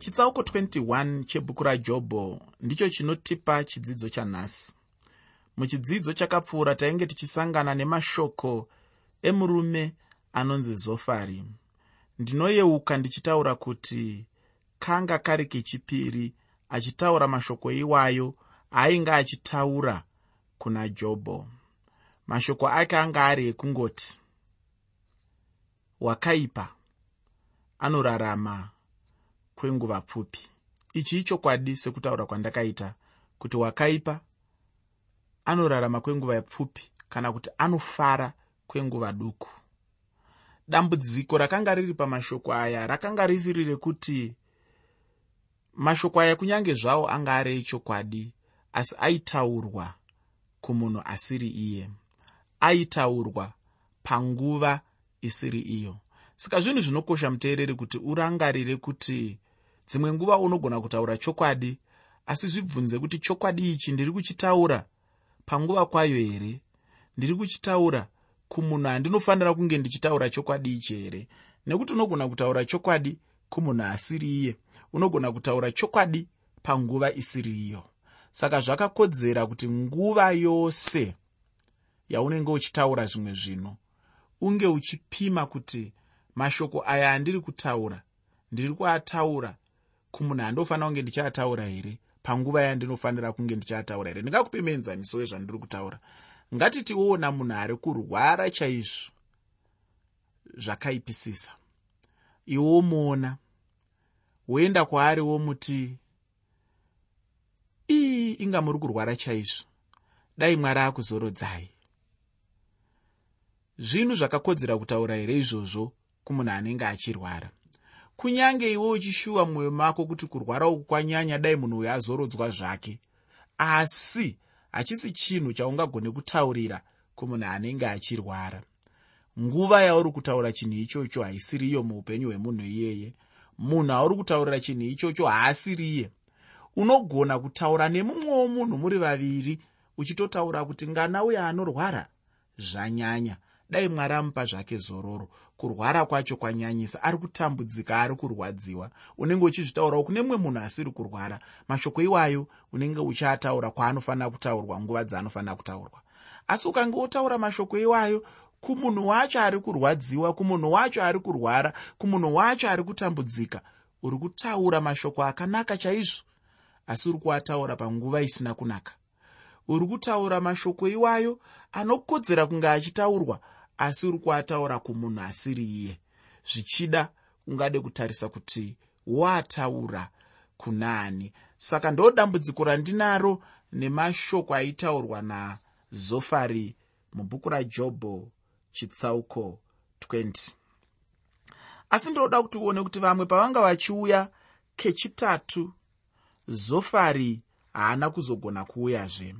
chitsauko 21 chebhuku rajobho ndicho chinotipa chidzidzo chanhasi muchidzidzo chakapfuura tainge tichisangana nemashoko emurume anonzi zofari. Ndinoyeuka ndichitaura kuti kanga kari kechipiri achitaura mashoko iwayo ainge achitaura kuna jobho. Mashoko ake anga ari ekungoti wakaipa anorarama kwenguva pfupi. Ichi ichokwadi sekutaura kwandakaita kuti wakaipa anorarama kwenguva pfupi kana kuti anofara kwenguva duku. Dambudziko rakanga riri pamashoko aya rakanga risiri rekuti mashoko aya kunyange zvavo anga ari echokwadi asi aitaurwa kumunhu asiri iye. Aitaurwa panguva isiri iyo. Saka zvinhu zvinokosha muteereri kuti urangarire kuti dzimwe nguva unogona kutaura chokwadi asi zvibvunze kuti chokwadi ichi ndiri kuchitaura panguva kwayo here? Ndiri kuchitaura kumunhu andinofanira kunge ndichitaura chokwadi ichi here? Nekuti unogona kutaura chokwadi kumunhu asiri iye unogona kutaura chokwadi panguva isiri iyo. Saka zvakakodzera kuti nguva yose yaunenge uchitaura zvimwe zvinhu unge uchipima kuti mashoko aya andiri kutaura ndiri kuataura kumunhu andofanira kunge ndichaataura here? Panguva yandinofanira kunge ndichaataura here? Ndingakupe muenzaniso wezvandiri kutaura. Ngatitiona munhu ari kurwara chaizvo zvakaipisisa. Iwe womuona woenda kwaari womuti ii inga muri kurwara chaizvo. Dai mwari akuzorodzai zvinhu zvakakodzera kutaura here izvozvo kumunhu anenge achirwara kunyange iwe uchishuwa mwoyo mako kuti kurwara uku kwanyanya dai munhu uyo azorodzwa zvake. Asi hachisi chinhu chaungagone kutaurira kumunhu anenge achirwara. Nguva yauri kutaura chinhu ichocho haisiri iyo muupenyu hwemunhu iyeye. Munhu auri kutaurira chinhu ichocho haasiri iye unogona kutaura nemumwewo munhu muri vaviri uchitotaura kuti ngana uyo anorwara? Zvanyanya dai mwari amupa zvake zororo. Kurwara kwacho kwanyanyisa. Ari kutambudzika ari kurwadziwa. Unenge uchizvitaurawo kune mumwe munhu asiri kurwara. Mashoko iwayo unenge uchiataura kwaanofanira kutaurwa nguva dzaanofanira kutaurwa. Asi ukange wotaura mashoko iwayo kumunhu wacho ari kurwadziwa kumunhu wacho ari kurwara kumunhu wacho ari kutambudzika uri kutaura mashoko akanaka chaizvo. Asi uri kuataura panguva isina kunaka. Uri kutaura mashoko iwayo anokodzera kunge achitaurwa asi uri kuataura kumunhu asiri iye. Zvichida ungade kutarisa kuti waataura kuna ani. Saka ndo dambudziko randinaro nemashoko aitaurwa nazofari mubhuku rajobho chitsauko 20 asi ndoda kuti uone kuti vamwe pavanga vachiuya kechitatu zofari haana kuzogona kuuyazve.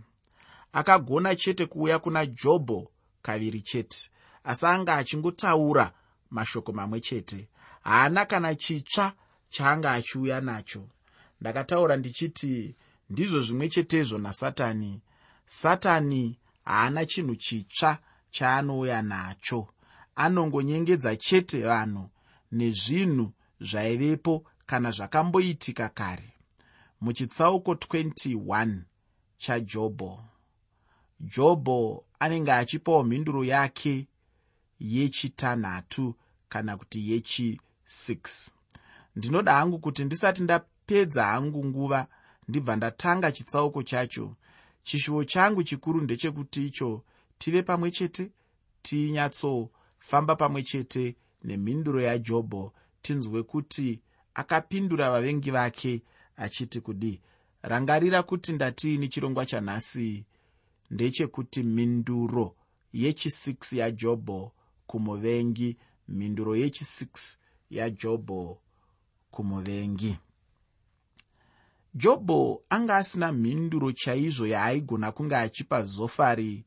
Akagona chete kuuya kuna jobho kaviri chete asi anga achingotaura mashoko mamwe chete. Haana kana chitsva chaanga achiuya nacho. Ndakataura ndichiti ndizvo zvimwe chetezvo nasatani. Satani haana chinhu chitsva chaanouya nacho. Anongonyengedza chete vanhu nezvinhu zvaivepo kana zvakamboitika kare. Muchitsauko 21 chajobho. Jobho anenge achipawo mhinduro yake yechitanhatu kana kuti yechi6 ndinoda hangu kuti ndisati ndapedza hangu nguva ndibva ndatanga chitsauko chacho. Chishuwo changu chikuru ndechekuti icho tive pamwe chete tinyatsofamba pamwe chete nemhinduro yajobho tinzwe kuti akapindura vavengi vake achiti kudi rangarira kuti ndatiini chirongwa chanhasi ndechekuti mhinduro yechi6 yajobho kumuvengi mhinduro yechi6 yajobho kumuvengi jobho anga asina mhinduro chaizvo yaaigona kunge achipa zofari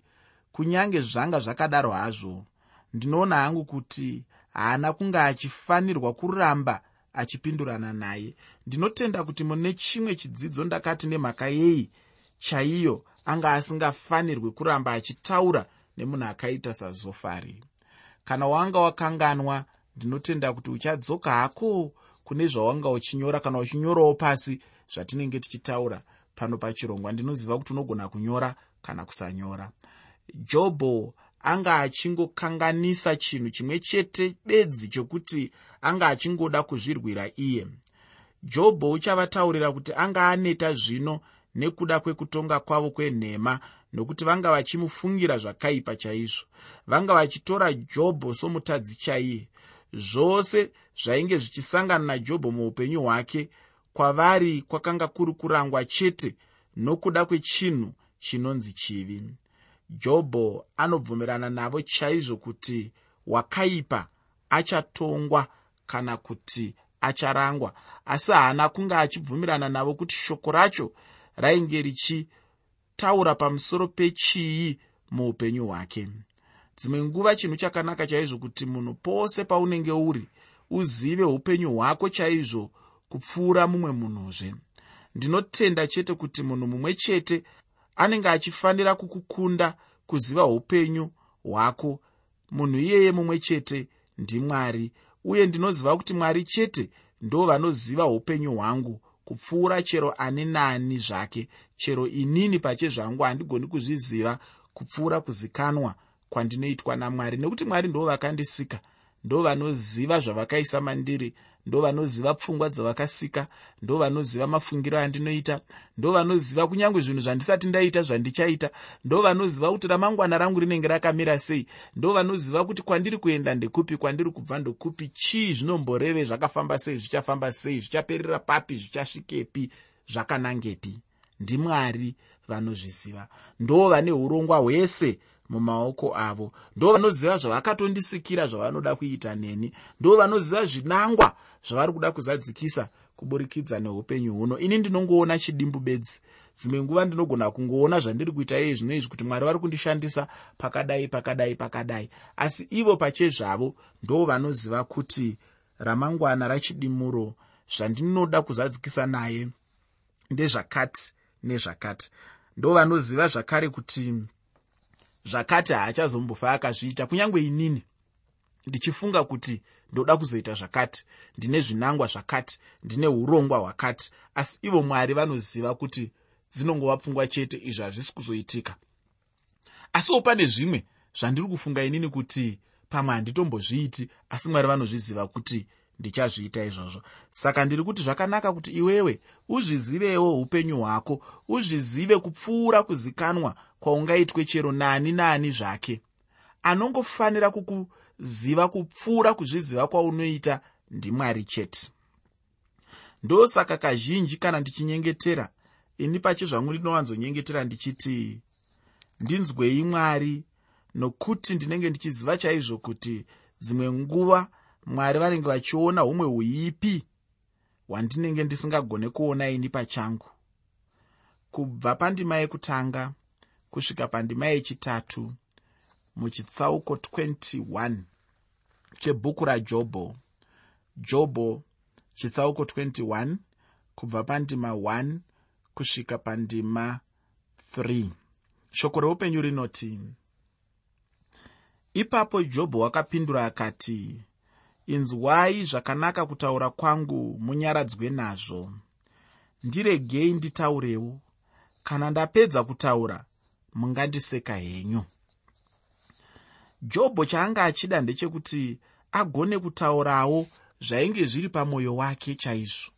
kunyange zvanga zvakadaro hazvo. Ndinoona hangu kuti haana kunge achifanirwa kuramba achipindurana naye. Ndinotenda kuti mune chimwe chidzidzo ndakati nemhaka yei chaiyo anga asingafanirwi kuramba achitaura nemunhu akaita sazofari kana wanga wakanganwa ndinotenda kuti uchadzoka hako kune zvawanga uchinyora kana uchinyorawo pasi zvatinenge tichitaura. Pano pachirongwa ndinoziva kuti unogona kunyora kana kusanyora. Jobho anga achingokanganisa chinhu chimwe chete bedzi chokuti anga achingoda kuzvirwira iye. Jobho uchavataurira kuti anga aneta zvino nekuda kwekutonga kwavo kwenhema nokuti vanga vachimufungira zvakaipa chaizvo. Vanga vachitora jobho somutadzi chaiye. Zvose zvainge zvichisangana najobho muupenyu hwake kwavari kwakanga kuri kurangwa chete nokuda kwechinhu chinonzi chivi. Jobho anobvumirana navo chaizvo kuti wakaipa achatongwa kana kuti acharangwa asi haana kunge achibvumirana navo kuti shoko racho rainge richitaura pamusoro pechii muupenyu hwake. Dzimwe nguva chinhu chakanaka chaizvo kuti munhu pose paunenge uri uzive upenyu hwako chaizvo kupfuura mumwe munhuzve. Ndinotenda chete kuti munhu mumwe chete anenge achifanira kukukunda kuziva upenyu hwako. Munhu iyeye mumwe chete ndimwari uye ndinoziva kuti mwari chete ndo vanoziva upenyu hwangu kupfuura chero ani nani zvake. Chero inini pachezvangu handigoni kuzviziva kupfuura kuzikanwa kwandinoitwa namwari. Nekuti mwari ndo vakandisika ndo vanoziva zvavakaisa mandiri ndo vanoziva pfungwa dzavakasika ndo vanoziva mafungiro andinoita ndo vanoziva kunyange zvinhu zvandisati ndaita zvandichaita ndo vanoziva kuti ramangwana rangu rinenge rakamira sei ndo vanoziva kuti kwandiri kuenda ndekupi kwandiri kubva ndokupi chii zvinomboreve zvakafamba sei zvichafamba sei zvichaperera papi zvichasvikepi zvakanangepi? Ndimwari vanozviziva. Ndo vane urongwa hwese mumaoko avo. Ndo vanoziva zvavakatondisikira zvavanoda kuita neni. Ndo vanoziva zvinangwa zvavari kuda kuzadzikisa kuburikidza neupenyu huno. Ini ndinongoona chidimbu bedzi dzimwe nguva ndinogona kungoona zvandiri kuita iye zvino izvi kuti mwari vari kundishandisa pakadai pakadai pakadai. Asi ivo pachezvavo ndo vanoziva kuti ramangwana rachidimuro zvandinoda kuzadzikisa naye ndezvakati nezvakati. Ndo vanoziva zvakare kuti zvakati haachazombofa akazviita kunyange inini ndichifunga kuti ndoda kuzoita zvakati ndine zvinangwa zvakati ndine urongwa hwakati. Asi ivo mwari vanoziva kuti dzinongova pfungwa chete izvi hazvisi kuzoitika. Asiwo pane zvimwe zvandiri kufunga inini kuti pamwe handitombozviiti asi mwari vanozviziva kuti ndichazviita izvozvo. Saka ndiri kuti zvakanaka kuti iwewe uzvizivewo upenyu hwako uzvizive kupfuura kuzikanwa kwaungaitwe chero nani naani zvake. Anongofanira kukuziva kupfuura kuzviziva kwaunoita ndimwari chete. Ndosaka kazhinji kana ndichinyengetera ini pachezvangu ndinowanzonyengetera ndichiti ndinzwei mwari nokuti ndinenge ndichiziva chaizvo kuti dzimwe nguva mwari vanenge vachiona umwe huipi hwandinenge ndisingagone kuona ini pachangu. Kubva pandima yekutanga kusvika pandima yechitatu muchitsauko 21 chebhuku rajobho. Jobho chitsauko 21 kubva pandima 1 kusvika pandima 3 shoko reupenyu rinoti ipapo jobho wakapindura akati inzwai zvakanaka kutaura kwangu munyaradzwe nazvo. Ndiregei nditaurewo. Kana ndapedza kutaura mungandiseka henyu. Jobho chaanga achida ndechekuti agone kutaurawo zvainge zviri pamwoyo wake chaizvo.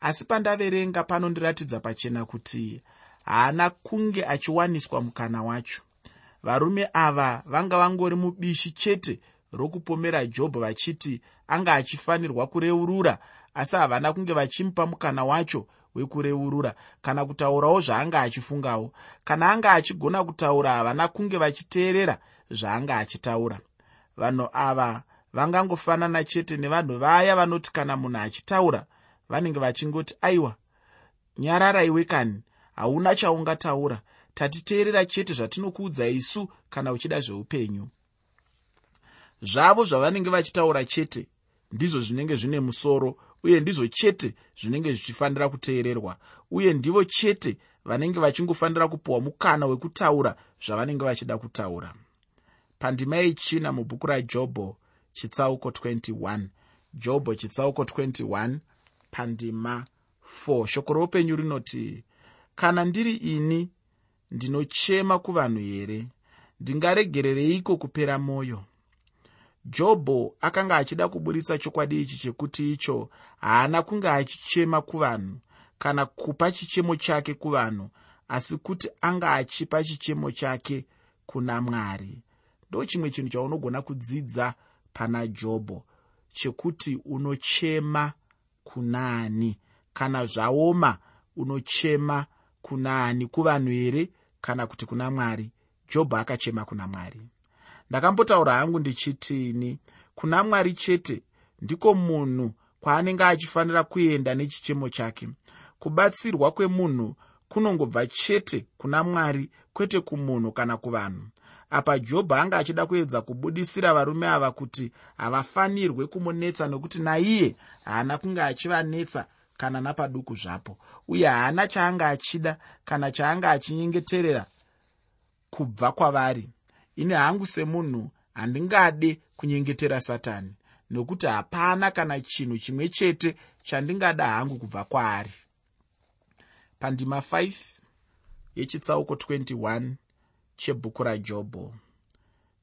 Asi pandaverenga panondiratidza pachena kuti haana kunge achiwaniswa mukana wacho. Varume ava vanga vangori mubishi chete rokupomera jobho vachiti anga achifanirwa kureurura asi havana kunge vachimupa mukana wacho wekureurura kana kutaurawo zvaanga achifungawo kana anga achigona kutaura havana kunge vachiteerera zvaanga achitaura. Vanhu ava vangangofanana chete nevanhu vaya vanoti kana munhu achitaura vanenge vachingoti aiwa nyararaiwe kani? Hauna chaungataura. Tatiteerera chete zvatinokuudza isu kana uchida zveupenyu. Zvavo zvavanenge vachitaura chete ndizvo zvinenge zvine musoro uye ndizvo chete zvinenge zvichifanira kuteererwa. Uye ndivo chete vanenge vachingofanira kupiwa mukana wekutaura zvavanenge vachida kutaura. Pandima yechina mubhuku rajobho chitsauko 21 jobho chitsauko 21 pandima 4 shoko roupenyu rinoti kana ndiri ini ndinochema kuvanhu here? Ndingaregerereiko kupera mwoyo jobho akanga achida kuburitsa chokwadi ichi chekuti icho haana kunge achichema kuvanhu kana kupa chichemo chake kuvanhu asi kuti anga achipa chichemo chake kuna mwari. Ndo chimwe chinhu chaunogona kudzidza pana jobho chekuti unochema kunaani kana zvaoma unochema kunaani kuvanhu here kana kuti kuna mwari. Jobho akachema kuna mwari ndakambotaura hangu ndichitini kuna mwari chete ndiko munhu kwaanenge achifanira kuenda nechichemo chake. Kubatsirwa kwemunhu kunongobva chete kuna mwari kwete kumunhu kana kuvanhu. Apa jobho anga achida kuedza kubudisira varume ava kuti havafanirwe kumunetsa nokuti naiye haana kunge achivanetsa kana napaduku zvapo uye haana chaanga achida kana chaanga achinyengeterera kubva kwavari ini hangu semunhu handingade kunyengetera satani nokuti hapana kana chinhu chimwe chete chandingada hangu kubva kwaari. Pandima 5 yechitsauko 21 chebhuku rajobho.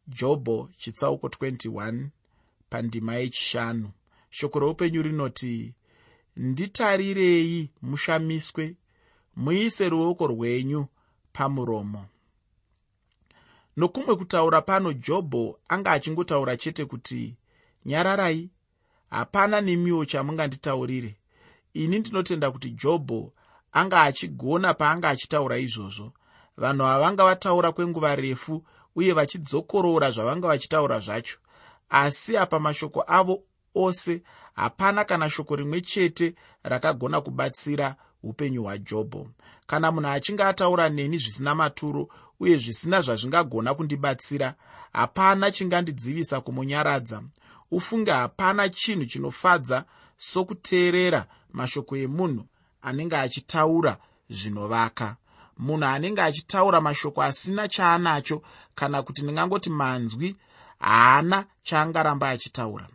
Jobho chitsauko 21 pandima yechishanu. Shoko roupenyu rinoti nditarirei mushamiswe muise ruoko rwenyu pamuromo nokumwe kutaura pano jobho anga achingotaura chete kuti nyararai hapana nemiwo chamunganditaurire. Ini ndinotenda kuti jobho anga achigona paanga achitaura izvozvo. Vanhu vavanga vataura kwenguva refu uye vachidzokorora zvavanga vachitaura zvacho. Asi apa mashoko avo ose hapana kana shoko rimwe chete rakagona kubatsira upenyu hwajobho. Kana munhu achinge ataura neni zvisina maturo uye zvisina zvazvingagona kundibatsira. Hapana chingandidzivisa kumunyaradza. Ufunge hapana chinhu chinofadza sokuteerera mashoko emunhu anenge achitaura zvinovaka. Munhu anenge achitaura mashoko asina chaanacho kana kuti ndingangoti manzwi haana chaangaramba achitaura.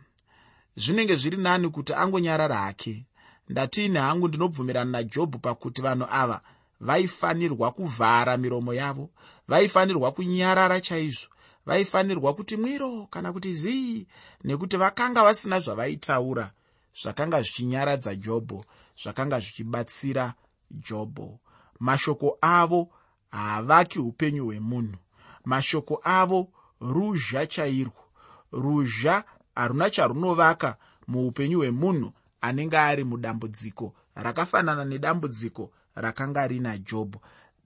Zvinenge zviri nani kuti angonyarara hake. Ndatiine hangu ndinobvumirana najobhu pakuti vanhu ava vaifanirwa kuvhara miromo yavo vaifanirwa kunyarara chaizvo vaifanirwa kuti mwiro kana kuti zii nekuti vakanga vasina zvavaitaura zvakanga zvichinyaradza jobho zvakanga zvichibatsira jobho. Mashoko avo haavaki upenyu hwemunhu. Mashoko avo ruzha chairwo. Ruzha haruna charunovaka muupenyu hwemunhu anenge ari mudambudziko rakafanana nedambudziko rakanga rina jobho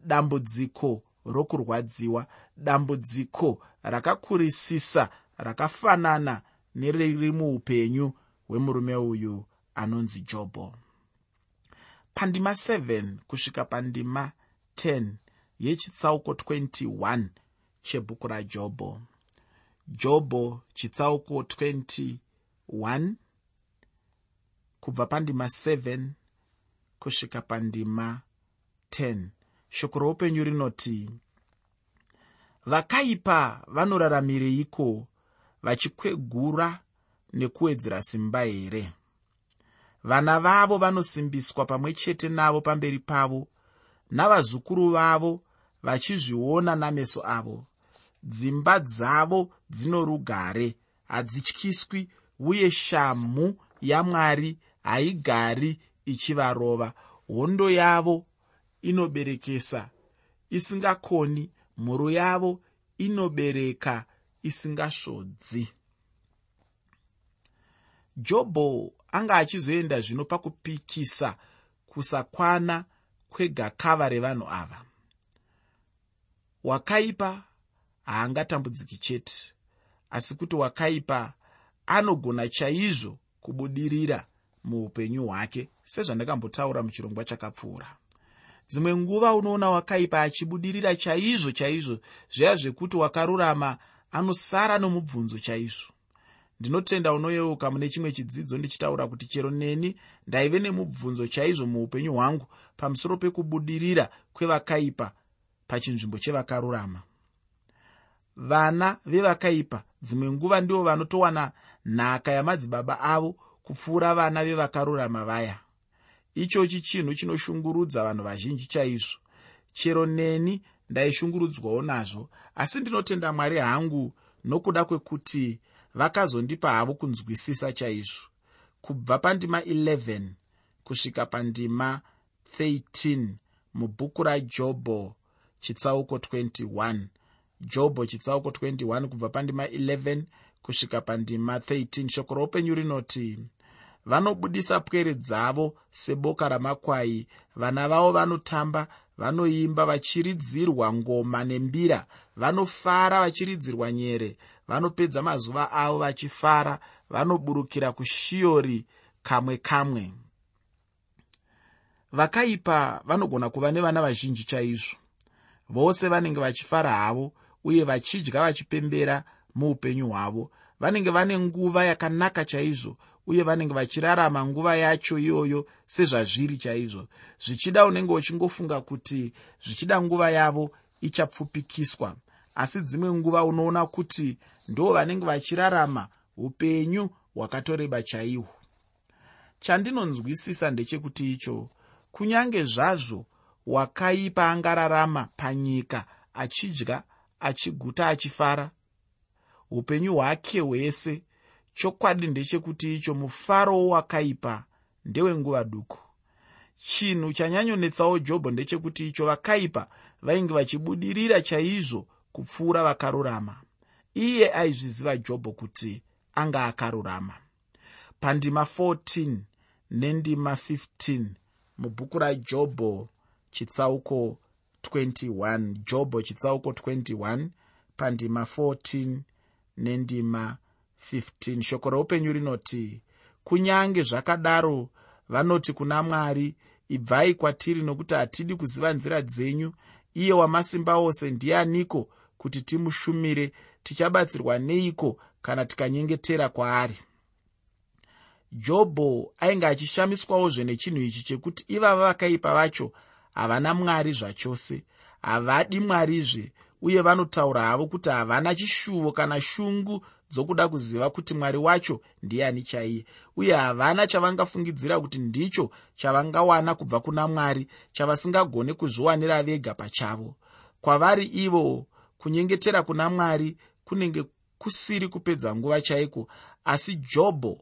dambudziko rokurwadziwa dambudziko rakakurisisa rakafanana neriri muupenyu hwemurume uyu anonzi jobho pandima 7 kusvika pandima 10 yechitsauko 21 chebhuku rajobho jobho chitsauko 21 kubva pandima 7 kusvika pandima 10 shoko roupenyu rinoti vakaipa vanoraramireiko vachikwegura nekuwedzera simba here? Vana vavo vanosimbiswa pamwe chete navo pamberi pavo navazukuru vavo vachizviona nameso avo. Dzimba dzavo dzino rugare hadzityiswi uye shamhu yamwari haigari ichivarova. Hondo yavo inoberekesa isingakoni. Mhuro yavo inobereka isingasvodzi jobho anga achizoenda zvino pakupikisa kusakwana kwegakava revanhu ava. Wakaipa haangatambudziki chete asi kuti wakaipa anogona chaizvo kubudirira muupenyu hwake sezvandakambotaura muchirongwa chakapfuura. Dzimwe nguva unoona wakaipa achibudirira chaizvo chaizvo zviya zvekuti wakarurama anosara nomubvunzo chaizvo. Ndinotenda unoyeuka mune chimwe chidzidzo ndichitaura kuti chero neni ndaive nemubvunzo chaizvo muupenyu hwangu pamusoro pekubudirira kwevakaipa pachinzvimbo chevakarurama. Vana vevakaipa dzimwe nguva ndivo vanotowana nhaka yamadzibaba avo kupfuura vana vevakarurama vaya. Ichochi chinhu chinoshungurudza vanhu vazhinji chaizvo. Chero neni ndaishungurudzwawo nazvo asi ndinotenda mwari hangu nokuda kwekuti vakazondipa havo kunzwisisa chaizvo. Kubva pandima 11 kusvika pandima 13 mubhuku rajobho chitsauko 21 jobho chitsauko 21 kubva pandima 11 kusvika pandima 13 shoko roupenyu rinoti vanobudisa pwere dzavo seboka ramakwai. Vana vavo vanotamba vanoimba vachiridzirwa ngoma nembira. Vanofara vachiridzirwa nyere. Vanopedza mazuva avo vachifara vanoburukira kushiori kamwe kamwe. Vakaipa vanogona kuva nevana vazhinji chaizvo. Vose vanenge vachifara havo uye vachidya vachipembera muupenyu hwavo. Vanenge vane nguva yakanaka chaizvo uye vanenge vachirarama nguva yacho iyoyo sezvazviri chaizvo. Zvichida unenge uchingofunga kuti zvichida nguva yavo ichapfupikiswa. Asi dzimwe nguva unoona kuti ndo vanenge vachirarama upenyu hwakatoreba chaihwo. Chandinonzwisisa ndechekuti icho kunyange zvazvo wakaipa angararama panyika achidya achiguta achifara upenyu hwake hwese. Chokwadi ndechekuti icho mufaro wowakaipa ndewenguva duku. Chinhu chanyanyonetsawo jobho ndechekuti icho vakaipa vainge vachibudirira chaizvo kupfuura vakarurama. Iye aizviziva jobho kuti anga akarurama. Pandima 14 nendima 15 mubhuku rajobho chitsauko 21 jobho chitsauko 21 pandima 14 nendima 15 shoko roupenyu rinoti kunyange zvakadaro vanoti kuna mwari ibvai kwatiri nokuti hatidi kuziva nzira dzenyu iye wamasimba ose ndianiko kuti timushumire tichabatsirwa neiko kana tikanyengetera kwaari? Jobho ainge achishamiswawozve nechinhu ichi chekuti ivava vakaipa vacho havana mwari zvachose havadi mwarizve uye vanotaura havo kuti havana chishuvo kana shungu dzokuda kuziva kuti mwari wacho ndiani chaiye. Uye havana chavangafungidzira kuti ndicho chavangawana kubva kuna mwari chavasingagone kuzviwanira vega pachavo. Kwavari ivo kunyengetera kuna mwari kunenge kusiri kupedza nguva chaiko asi jobho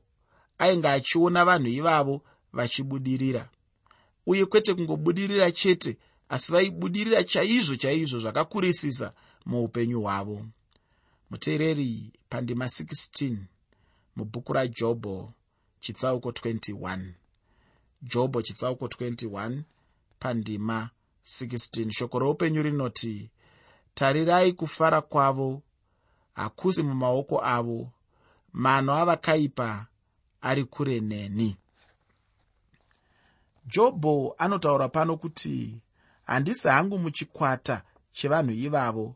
ainge achiona vanhu ivavo vachibudirira. Uye kwete kungobudirira chete asi vaibudirira chaizvo chaizvo zvakakurisisa muupenyu hwavo. Muteereri pandima 16 mubhuku rajobho chitsauko 21 jobho chitsauko 21 pandima 16 shoko roupenyu rinoti tarirai kufara kwavo hakusi mumaoko avo mano avakaipa ari kure neni. Jobho anotaura pano kuti handisi hangu muchikwata chevanhu ivavo.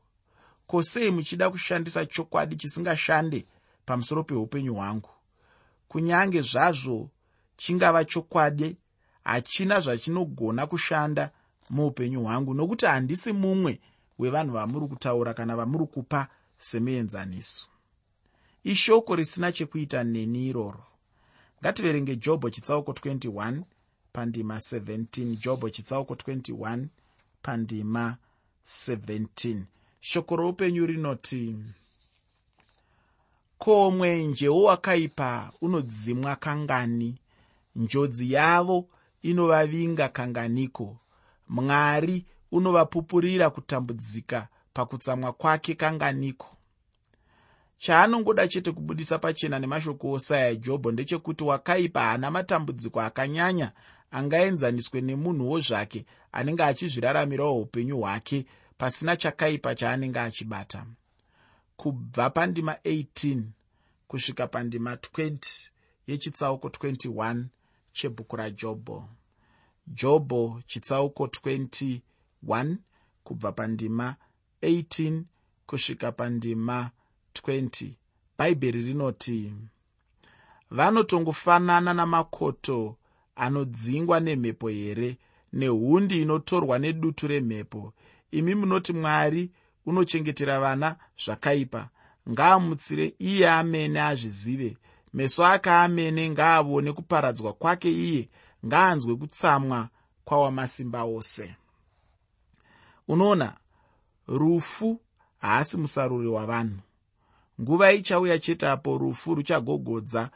Ko sei muchida kushandisa chokwadi chisingashande pamusoro peupenyu hwangu? Kunyange zvazvo chingava chokwadi hachina zvachinogona kushanda muupenyu hwangu nokuti handisi mumwe wevanhu vamuri kutaura kana vamuri kupa semuenzaniso. Ishoko risina chekuita neni iroro. Ngativerenge jobho chitsauko 21 pandima 17 jobho chitsauko 21 pandima 17 shoko roupenyu rinoti ko mwenje wowakaipa unodzimwa kangani? Njodzi yavo inovavinga kanganiko? Mwari unovapupurira kutambudzika pakutsamwa kwake kanganiko? Chaanongoda chete kubudisa pachena nemashoko osaya jobho ndechekuti wakaipa haana matambudziko akanyanya angaenzaniswe nemunhuwo zvake anenge achizviraramirawo upenyu hwake pasina chakaipa chaanenge achibata. Kubva pandima 18 kusvika pandima 20 yechitsauko 21 chebhuku rajobho. Jobho chitsauko 21 kubva pandima 18 kusvika pandima 20 bhaibheri rinoti vanotongofanana namakoto anodzingwa nemhepo here nehundi inotorwa nedutu remhepo? Imi munoti mwari unochengetera vana zvakaipa ngaamutsire iye amene azvizive. Meso ake amene ngaavone kuparadzwa kwake iye ngaanzwe kutsamwa kwawamasimba ose. Unoona rufu haasi musaruri wavanhu. Nguva ichauya chete apo rufu ruchagogodza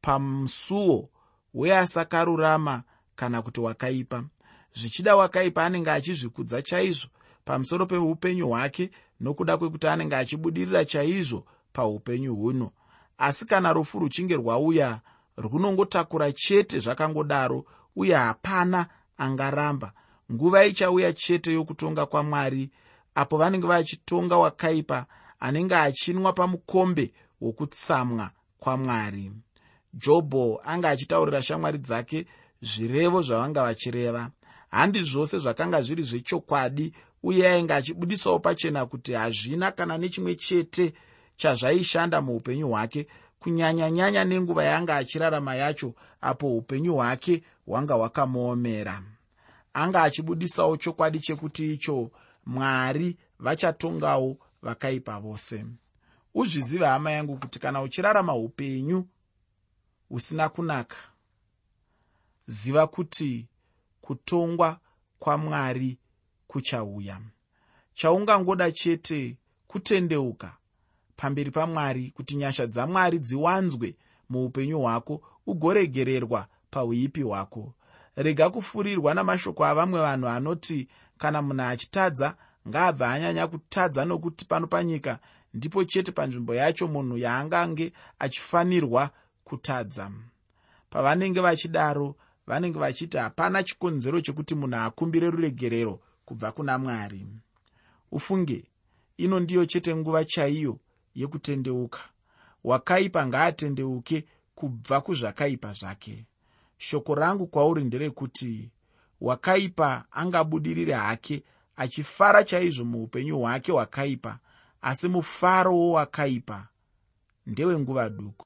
pamusuwo weasakarurama kana kuti wakaipa. Zvichida wakaipa anenge achizvikudza chaizvo pamusoro peupenyu hwake nokuda kwekuti anenge achibudirira chaizvo paupenyu huno. Asi kana rufu ruchinge rwauya runongotakura chete zvakangodaro uye hapana angaramba. Nguva ichauya chete yokutonga kwamwari apo vanenge vachitonga wakaipa anenge achinwa pamukombe wokutsamwa kwamwari jobho anga achitaurira shamwari dzake zvirevo zvavanga vachireva. Handi zvose zvakanga zviri zvechokwadi uye ainge achibudisawo pachena kuti hazvina kana nechimwe chete chazvaishanda muupenyu hwake kunyanyanyanya nenguva yaanga achirarama yacho apo upenyu hwake hwanga hwakamuomera anga achibudisawo chokwadi chekuti icho mwari vachatongawo vakaipa vose. Uzviziva hama yangu kuti kana uchirarama upenyu husina kunaka. Ziva kuti kutongwa kwamwari kuchauya. Chaungangoda chete kutendeuka pamberi pamwari kuti nyasha dzamwari dziwanzwe muupenyu hwako ugoregererwa pauipi hwako. Rega kufurirwa namashoko avamwe vanhu anoti kana munhu achitadza ngaabva anyanya kutadza nokuti pano panyika ndipo chete panzvimbo yacho munhu yaangange achifanirwa kutadza pavanenge vachidaro vanenge vachiti hapana chikonzero chekuti munhu akumbire ruregerero kubva kuna mwari. Ufunge ino ndiyo chete nguva chaiyo yekutendeuka. Wakaipa ngaatendeuke kubva kuzvakaipa zvake. Shoko rangu kwauri nderekuti wakaipa angabudirire hake achifara chaizvo muupenyu hwake hwakaipa asi mufaro wowakaipa ndewenguva duku